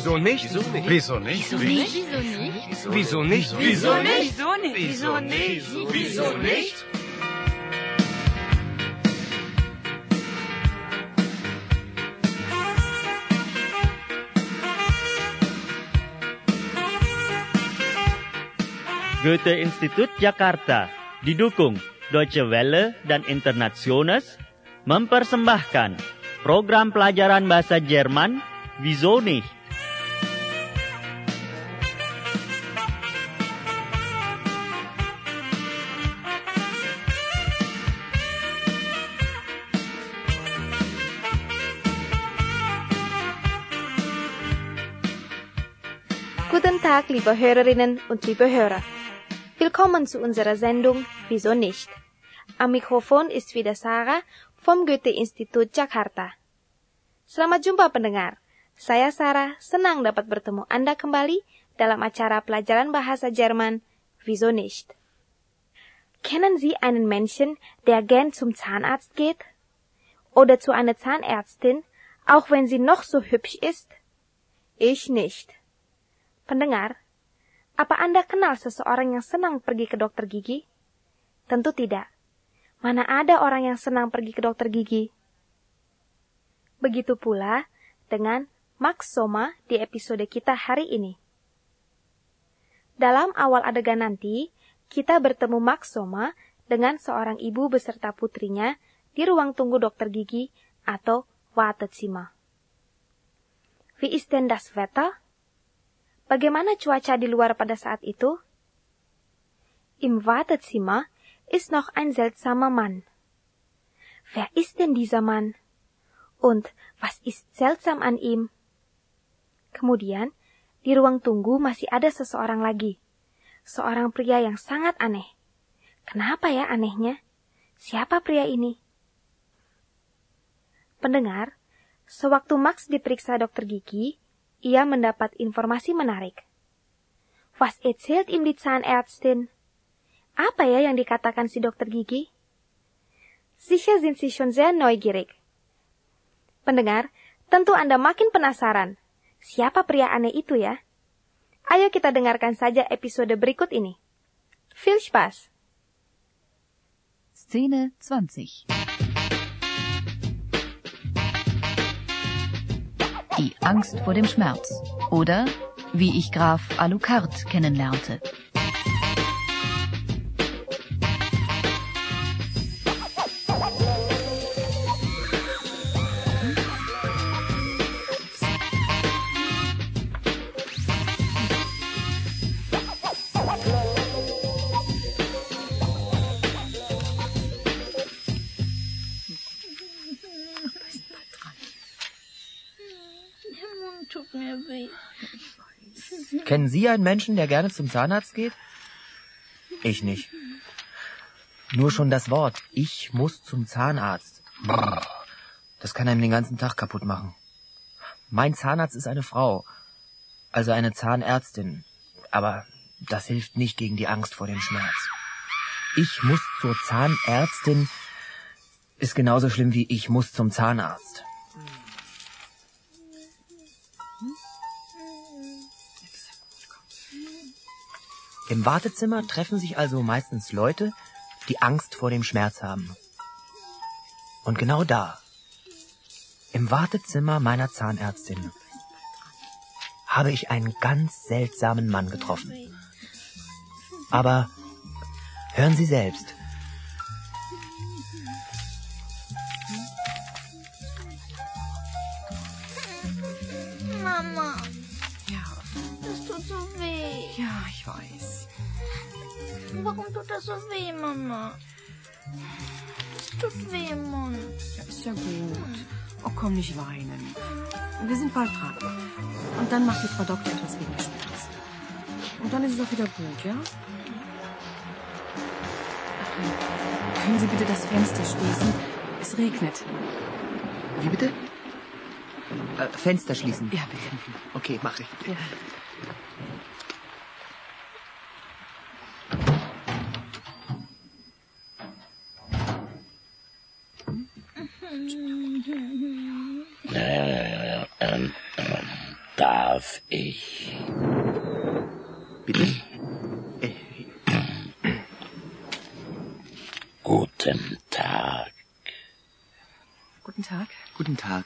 Wieso nicht? Wieso nicht? Wieso nicht? Wieso nicht? Wieso nicht? Wieso nicht? Wieso nicht? Goethe Institut Jakarta didukung Deutsche Welle dan Internationals mempersembahkan program pelajaran bahasa Jerman Wieso nicht? Guten Tag, liebe Hörerinnen und liebe Hörer. Willkommen zu unserer Sendung Wieso nicht? Am Mikrofon ist wieder Sarah vom Goethe-Institut Jakarta. Selamat jumpa pendengar. Saya Sarah, senang dapat bertemu Anda kembali dalam acara pelajaran bahasa Jerman Wieso nicht? Kennen Sie einen Menschen, der gern zum Zahnarzt geht? Oder zu einer Zahnärztin, auch wenn sie noch so hübsch ist? Ich nicht. Pendengar, apa Anda kenal seseorang yang senang pergi ke dokter gigi? Tentu tidak. Mana ada orang yang senang pergi ke dokter gigi? Begitu pula dengan Max Soma di episode kita hari ini. Dalam awal adegan nanti, kita bertemu Max Soma dengan seorang ibu beserta putrinya di ruang tunggu dokter gigi atau Wartezimmer. Wie ist denn das Wetter? Bagaimana cuaca di luar pada saat itu? Im Wartezimmer ist noch ein seltsamer Mann. Wer ist denn dieser Mann? Und was ist seltsam an ihm? Kemudian, di ruang tunggu masih ada seseorang lagi. Seorang pria yang sangat aneh. Kenapa ya anehnya? Siapa pria ini? Pendengar, sewaktu Max diperiksa dokter gigi, ia mendapat informasi menarik. Was erzählt ihm die Zahnärztin? Apa ya yang dikatakan si dokter gigi? Sicher sind Sie schon sehr neugierig. Pendengar, tentu Anda makin penasaran. Siapa pria aneh itu ya? Ayo kita dengarkan saja episode berikut ini. Viel Spaß! Szene 20 Die Angst vor dem Schmerz oder wie ich Graf Alucard kennenlernte. Kennen Sie einen Menschen, der gerne zum Zahnarzt geht? Ich nicht. Nur schon das Wort, ich muss zum Zahnarzt. Das kann einem den ganzen Tag kaputt machen. Mein Zahnarzt ist eine Frau, also eine Zahnärztin. Aber das hilft nicht gegen die Angst vor dem Schmerz. Ich muss zur Zahnärztin ist genauso schlimm wie ich muss zum Zahnarzt. Im Wartezimmer treffen sich also meistens Leute, die Angst vor dem Schmerz haben. Und genau da, im Wartezimmer meiner Zahnärztin, habe ich einen ganz seltsamen Mann getroffen. Aber hören Sie selbst. Tut weh im Mund. Ja, ist ja gut. Oh, komm, nicht weinen. Wir sind bald dran. Und dann macht die Frau Doktor etwas gegen den Schmerz. Und dann ist es auch wieder gut, ja? Ach, Können Sie bitte das Fenster schließen? Es regnet. Wie bitte? Äh, Fenster schließen. Ja, bitte. Okay, mache ich. Ja. Da Darf ich? Bitte? Guten Tag. Guten Tag. Guten Tag.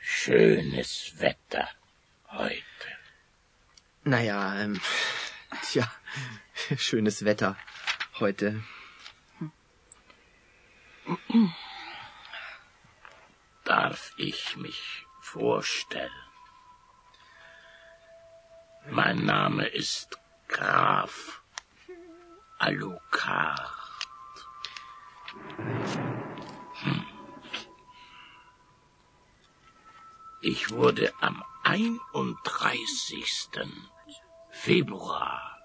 Schönes Wetter heute. Naja, ähm, tja, schönes Wetter heute. Darf ich mich vorstellen? Mein Name ist Graf Alucard. Hm. Ich wurde am 31. Februar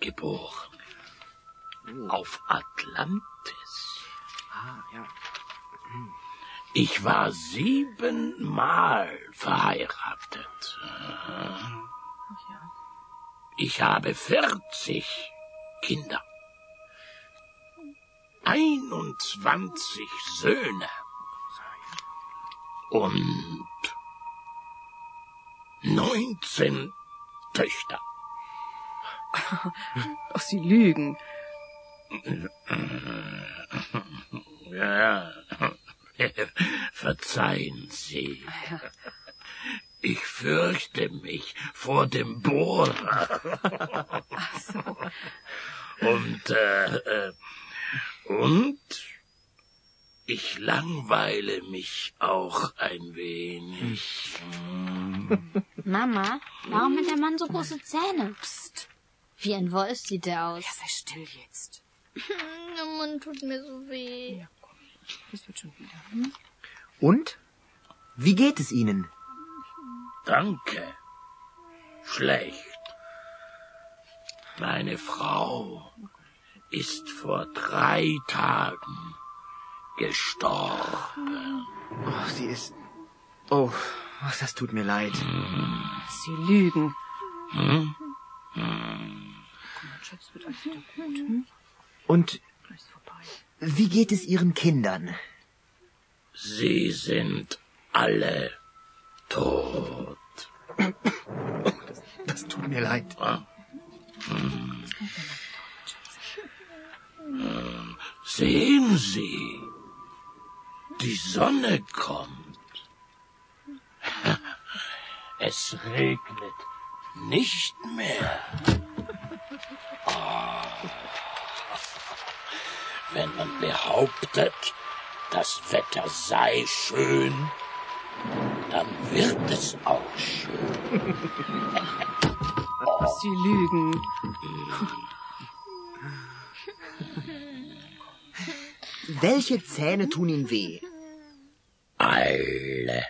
geboren. Auf Atlantis. Ah, ja. Ich war siebenmal verheiratet. Ich habe vierzig Kinder. 21 Söhne. Und 19 Töchter. Ach, Sie lügen. Ja, verzeihen Sie. Ich fürchte mich vor dem Bohrer. Ach so. Und, äh, äh, und ich langweile mich auch ein wenig. Mama, warum hat der Mann so große Zähne? Psst. Wie ein Wolf sieht der aus. Ja, sei still jetzt. Der Mund tut mir so weh. Ja, komm. Das wird schon wieder. Hm? Und? Wie geht es Ihnen? Danke. Schlecht. Meine Frau ist vor drei Tagen gestorben. Oh, sie ist. Oh, das tut mir leid. Sie lügen. Hm? Komm, mein Schatz, wird alles wieder gut. Hm? Und wie geht es Ihren Kindern? Sie sind alle tot. Das tut mir leid. Sehen Sie, die Sonne kommt. Es regnet nicht mehr. Ah. Wenn man behauptet, das Wetter sei schön, dann wird es auch schön. Sie lügen. Welche Zähne tun Ihnen weh? Alle.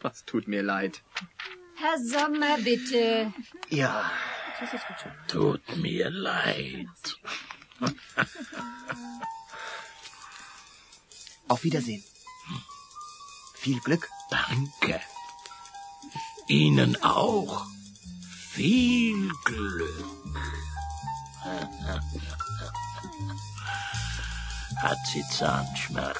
Das tut mir leid. Herr Sommer, bitte. Ja, Tut mir leid. auf Wiedersehen. Viel Glück. Danke. Ihnen auch. Viel Glück. Hat sie Zahnschmerz?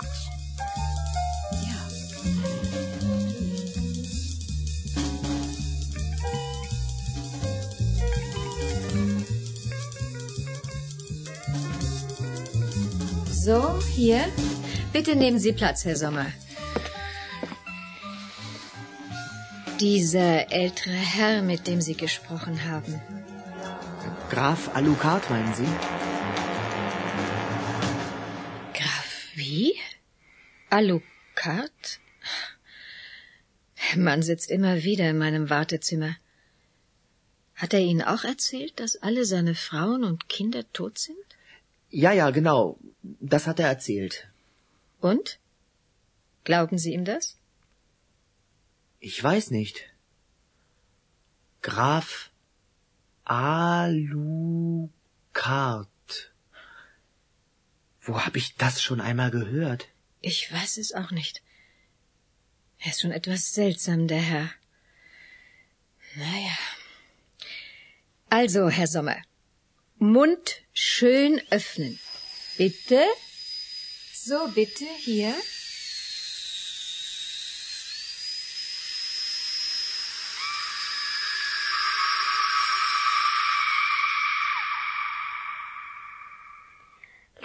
So, hier. Bitte nehmen Sie Platz, Herr Sommer. Dieser ältere Herr, mit dem Sie gesprochen haben. Graf Alucard, meinen Sie? Graf wie? Alucard? Man sitzt immer wieder in meinem Wartezimmer. Hat er Ihnen auch erzählt, dass alle seine Frauen und Kinder tot sind? Ja, ja, genau. Das hat er erzählt. Und? Glauben Sie ihm das? Ich weiß nicht. Graf Alucard. Wo hab ich das schon einmal gehört? Ich weiß es auch nicht. Er ist schon etwas seltsam, der Herr. Naja. Also, Herr Sommer, Mund schön öffnen. Bitte. So, bitte, hier.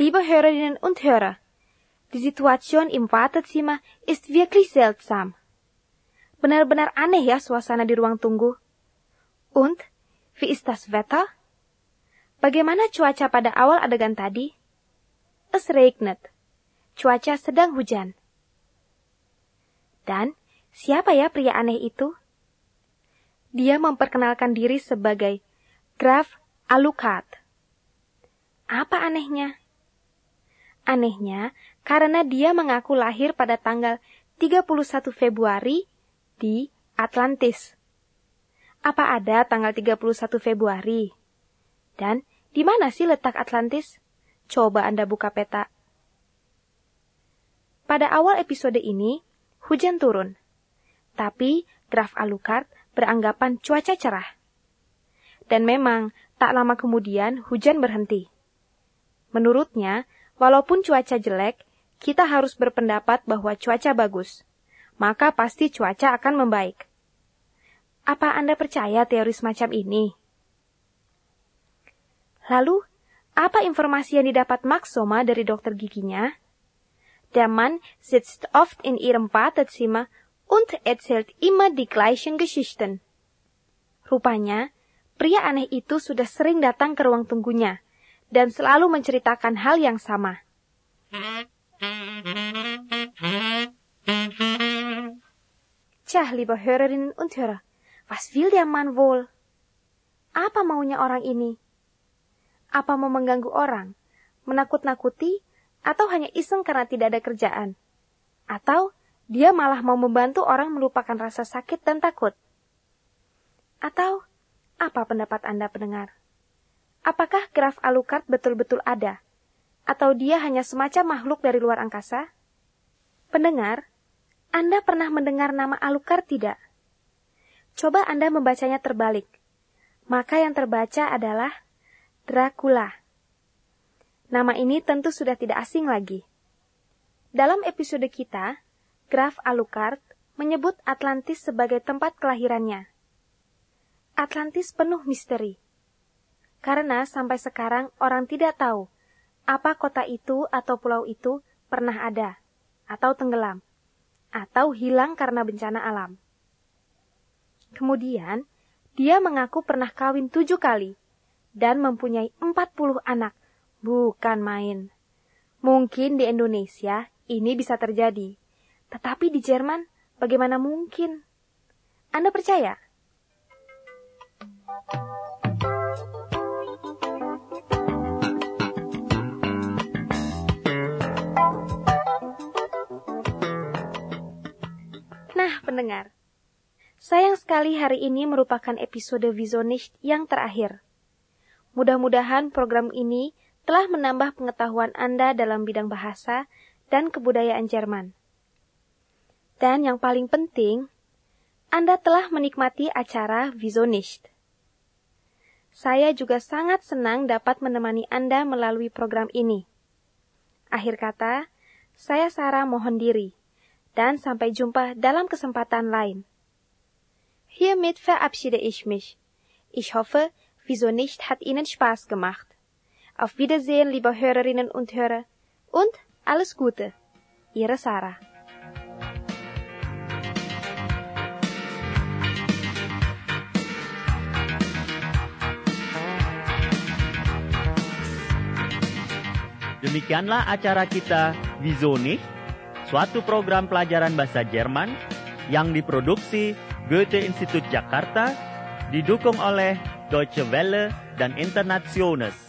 Liebe Hörerinnen und Hörer, die Situation im Wartezimmer ist wirklich seltsam. Benar-benar aneh ya suasana di ruang tunggu. Und, wie ist das Wetter? Bagaimana cuaca pada awal adegan tadi? Es regnet. Cuaca sedang hujan. Dan, siapa ya pria aneh itu? Dia memperkenalkan diri sebagai Graf Alucard. Apa anehnya? Anehnya, karena dia mengaku lahir pada tanggal 31 Februari di Atlantis. Apa ada tanggal 31 Februari? Dan di mana sih letak Atlantis? Coba Anda buka peta. Pada awal episode ini, hujan turun. Tapi Graf Alucard beranggapan cuaca cerah. Dan memang, tak lama kemudian hujan berhenti. Menurutnya, Walaupun cuaca jelek, kita harus berpendapat bahwa cuaca bagus. Maka pasti cuaca akan membaik. Apa Anda percaya teori semacam ini? Lalu, apa informasi yang didapat Max Soma dari dokter giginya? Der Mann sitzt oft in ihrem Wartezimmer und erzählt immer die gleichen Geschichten. Rupanya, pria aneh itu sudah sering datang ke ruang tunggunya dan selalu menceritakan hal yang sama. Tja, liebe Hörerinnen und Hörer, was will der Mann wohl? Apa maunya orang ini? Apa mau mengganggu orang, menakut-nakuti, atau hanya iseng karena tidak ada kerjaan? Atau dia malah mau membantu orang melupakan rasa sakit dan takut? Atau apa pendapat Anda pendengar? Apakah Graf Alucard betul-betul ada? Atau dia hanya semacam makhluk dari luar angkasa? Pendengar, Anda pernah mendengar nama Alucard tidak? Coba Anda membacanya terbalik. Maka yang terbaca adalah Dracula. Nama ini tentu sudah tidak asing lagi. Dalam episode kita, Graf Alucard menyebut Atlantis sebagai tempat kelahirannya. Atlantis penuh misteri karena sampai sekarang orang tidak tahu apa kota itu atau pulau itu pernah ada, atau tenggelam, atau hilang karena bencana alam. Kemudian, dia mengaku pernah kawin tujuh kali dan mempunyai empat puluh anak. Bukan main. Mungkin di Indonesia ini bisa terjadi, tetapi di Jerman bagaimana mungkin? Anda percaya? Pendengar. Sayang sekali hari ini merupakan episode Visionist yang terakhir. Mudah-mudahan program ini telah menambah pengetahuan Anda dalam bidang bahasa dan kebudayaan Jerman. Dan yang paling penting, Anda telah menikmati acara Visionist. Saya juga sangat senang dapat menemani Anda melalui program ini. Akhir kata, saya Sarah mohon diri dan sampai jumpa dalam kesempatan lain. Hiermit verabschiede ich mich. Ich hoffe, wieso nicht hat Ihnen Spaß gemacht. Auf Wiedersehen, liebe Hörerinnen und Hörer, und alles Gute. Ihre Sarah. Demikianlah acara kita Wieso nicht? Suatu program pelajaran bahasa Jerman yang diproduksi Goethe Institut Jakarta, didukung oleh Deutsche Welle dan Internationals.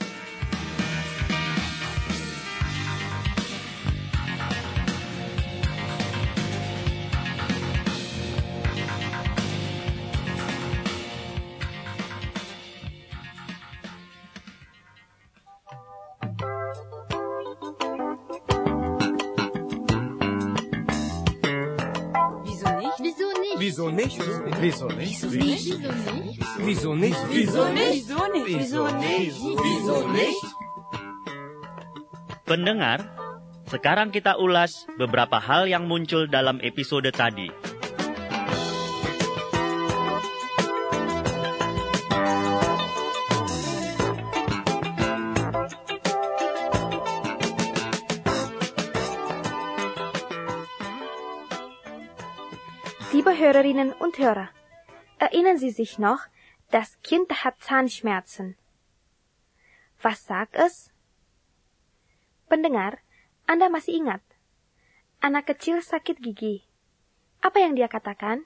Nicht? Wieso nicht? Wieso nicht? Wieso nicht? Wieso nicht? Wieso nicht? Wieso nicht? Pendengar, Sekarang kita ulas beberapa hal yang muncul dalam episode tadi. Hörerinnen und Hörer, erinnern Sie sich noch, das Kind hat Zahnschmerzen. Was sagt es? Pendengar, Anda masih ingat? Anak kecil sakit gigi. Apa yang dia katakan?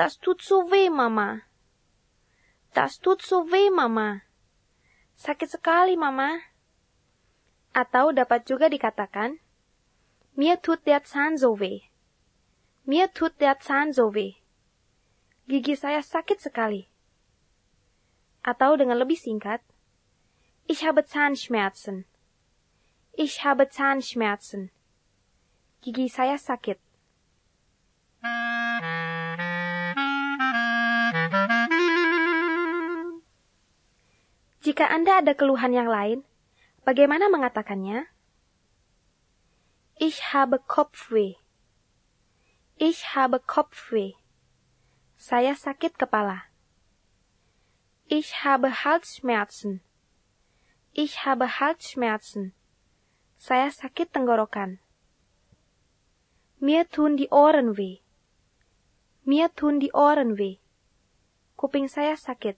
Das tut so weh, Mama. Das tut so weh, Mama. Sakit sekali, Mama. Atau dapat juga dikatakan, Mir tut der Zahn so weh. Mir tut der Zahn so weh. Gigi saya sakit sekali. Atau dengan lebih singkat, Ich habe Zahnschmerzen. Ich habe Zahnschmerzen. Gigi saya sakit. Jika Anda ada keluhan yang lain, bagaimana mengatakannya? Ich habe Kopfweh. Ich habe Kopfweh. Saya sakit kepala. Ich habe Halsschmerzen. Ich habe Halsschmerzen. Saya sakit tenggorokan. Mir tun die Ohren weh. Mir tun die Ohren weh. Kuping saya sakit.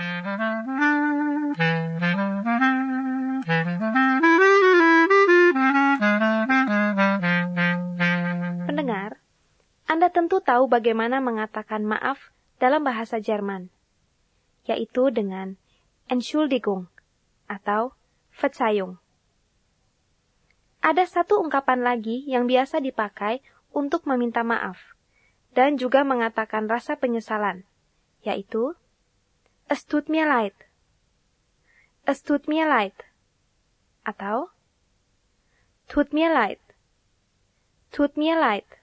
Tentu tahu bagaimana mengatakan maaf dalam bahasa Jerman, yaitu dengan Entschuldigung atau Verzeihung. Ada satu ungkapan lagi yang biasa dipakai untuk meminta maaf dan juga mengatakan rasa penyesalan, yaitu Es tut mir leid. Es tut mir leid. Atau Tut mir leid. Tut mir leid.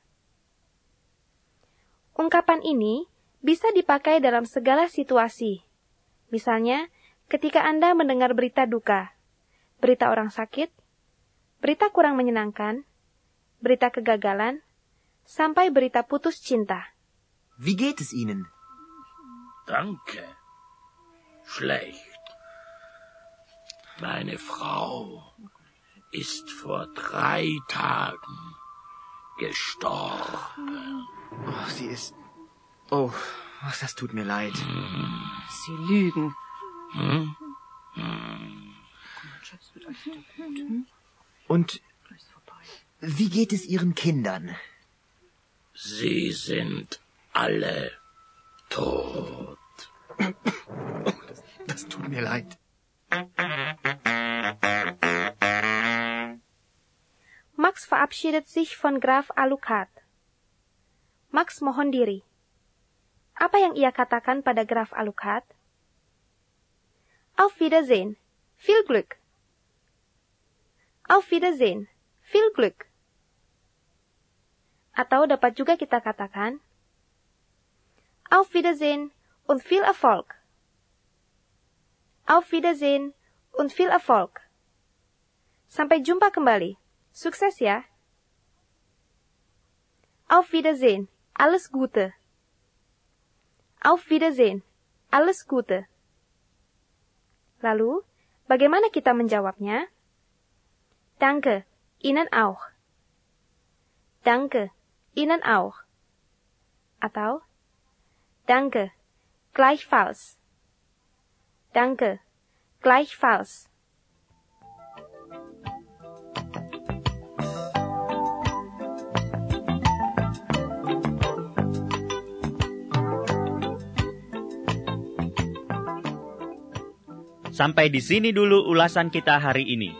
Ungkapan ini bisa dipakai dalam segala situasi. Misalnya, ketika Anda mendengar berita duka, berita orang sakit, berita kurang menyenangkan, berita kegagalan, sampai berita putus cinta. Wie geht es Ihnen? Danke. Schlecht. Meine Frau ist vor drei Tagen gestorben. Oh, sie ist. Oh, ach, das tut mir leid. Sie lügen. Hm? Und wie geht es Ihren Kindern? Sie sind alle tot. Das, das tut mir leid. Max verabschiedet sich von Graf Alucard. Max mohon diri. Apa yang ia katakan pada Graf Alucard? Auf Wiedersehen. Viel Glück. Auf Wiedersehen. Viel Glück. Atau dapat juga kita katakan Auf Wiedersehen und viel Erfolg. Auf Wiedersehen und viel Erfolg. Sampai jumpa kembali. Sukses ya. Auf Wiedersehen. Alles Gute. Auf Wiedersehen. Alles Gute. Lalu, bagaimana kita menjawabnya? Danke, Ihnen auch. Danke, Ihnen auch. Atau, Danke, gleichfalls. Danke, gleichfalls. Sampai di sini dulu ulasan kita hari ini.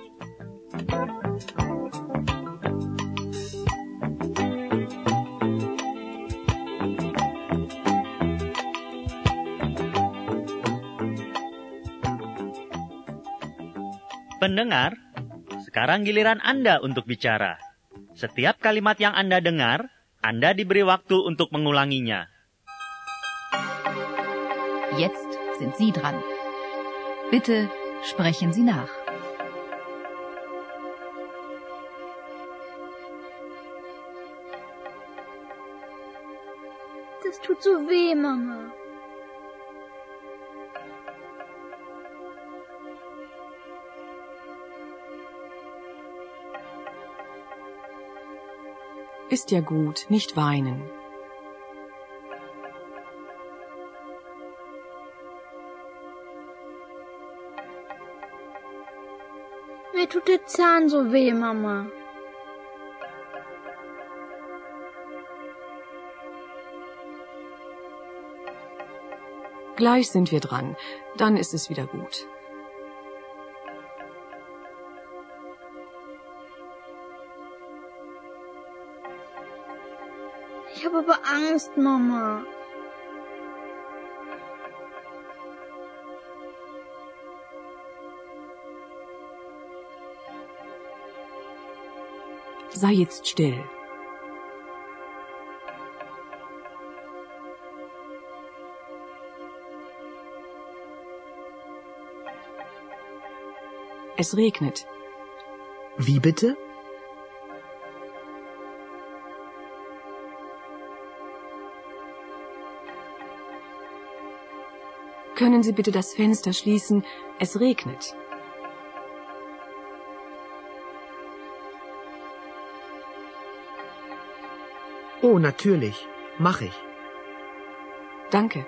Pendengar, sekarang giliran Anda untuk bicara. Setiap kalimat yang Anda dengar, Anda diberi waktu untuk mengulanginya. Jetzt sind Sie dran. Bitte sprechen Sie nach. Das tut so weh, Mama. Ist ja gut, nicht weinen. Mir tut der Zahn so weh, Mama. Gleich sind wir dran. Dann ist es wieder gut. Ich habe aber Angst, Mama. Sei jetzt still. Es regnet. Wie bitte? Können Sie bitte das Fenster schließen? Es regnet. Oh, natürlich. Mach ich. Danke.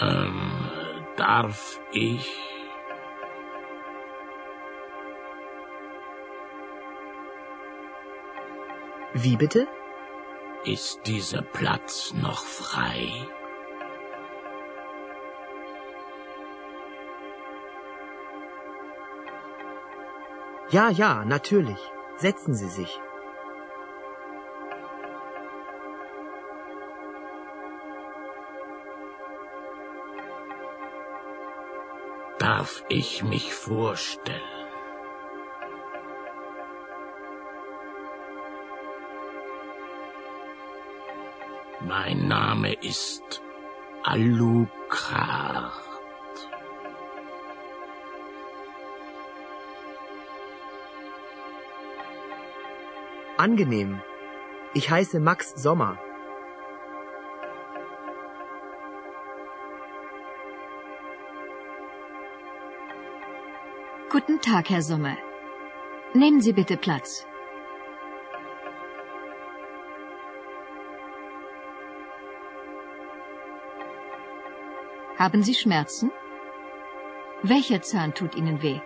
Ähm, darf ich? Wie bitte? Ist dieser Platz noch frei? Ja, ja, natürlich. Setzen Sie sich. Darf ich mich vorstellen? Mein Name ist Alucard. Angenehm. Ich heiße Max Sommer. Guten Tag, Herr Sommer. Nehmen Sie bitte Platz. Haben Sie Schmerzen? Welcher Zahn tut Ihnen weh?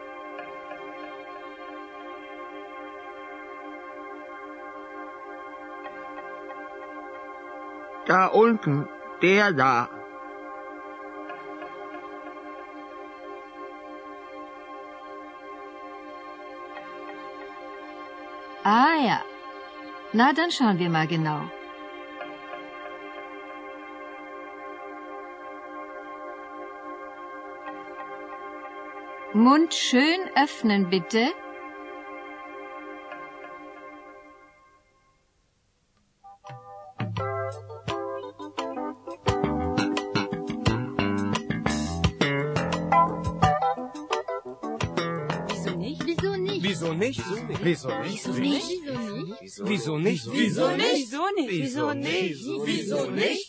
Da unten, der da. Ah ja. Na, dann schauen wir mal genau. Mund schön öffnen, bitte. Wieso nicht? Wieso nicht? Wieso nicht? Wieso nicht? Wieso nicht? Wieso nicht? Wieso nicht?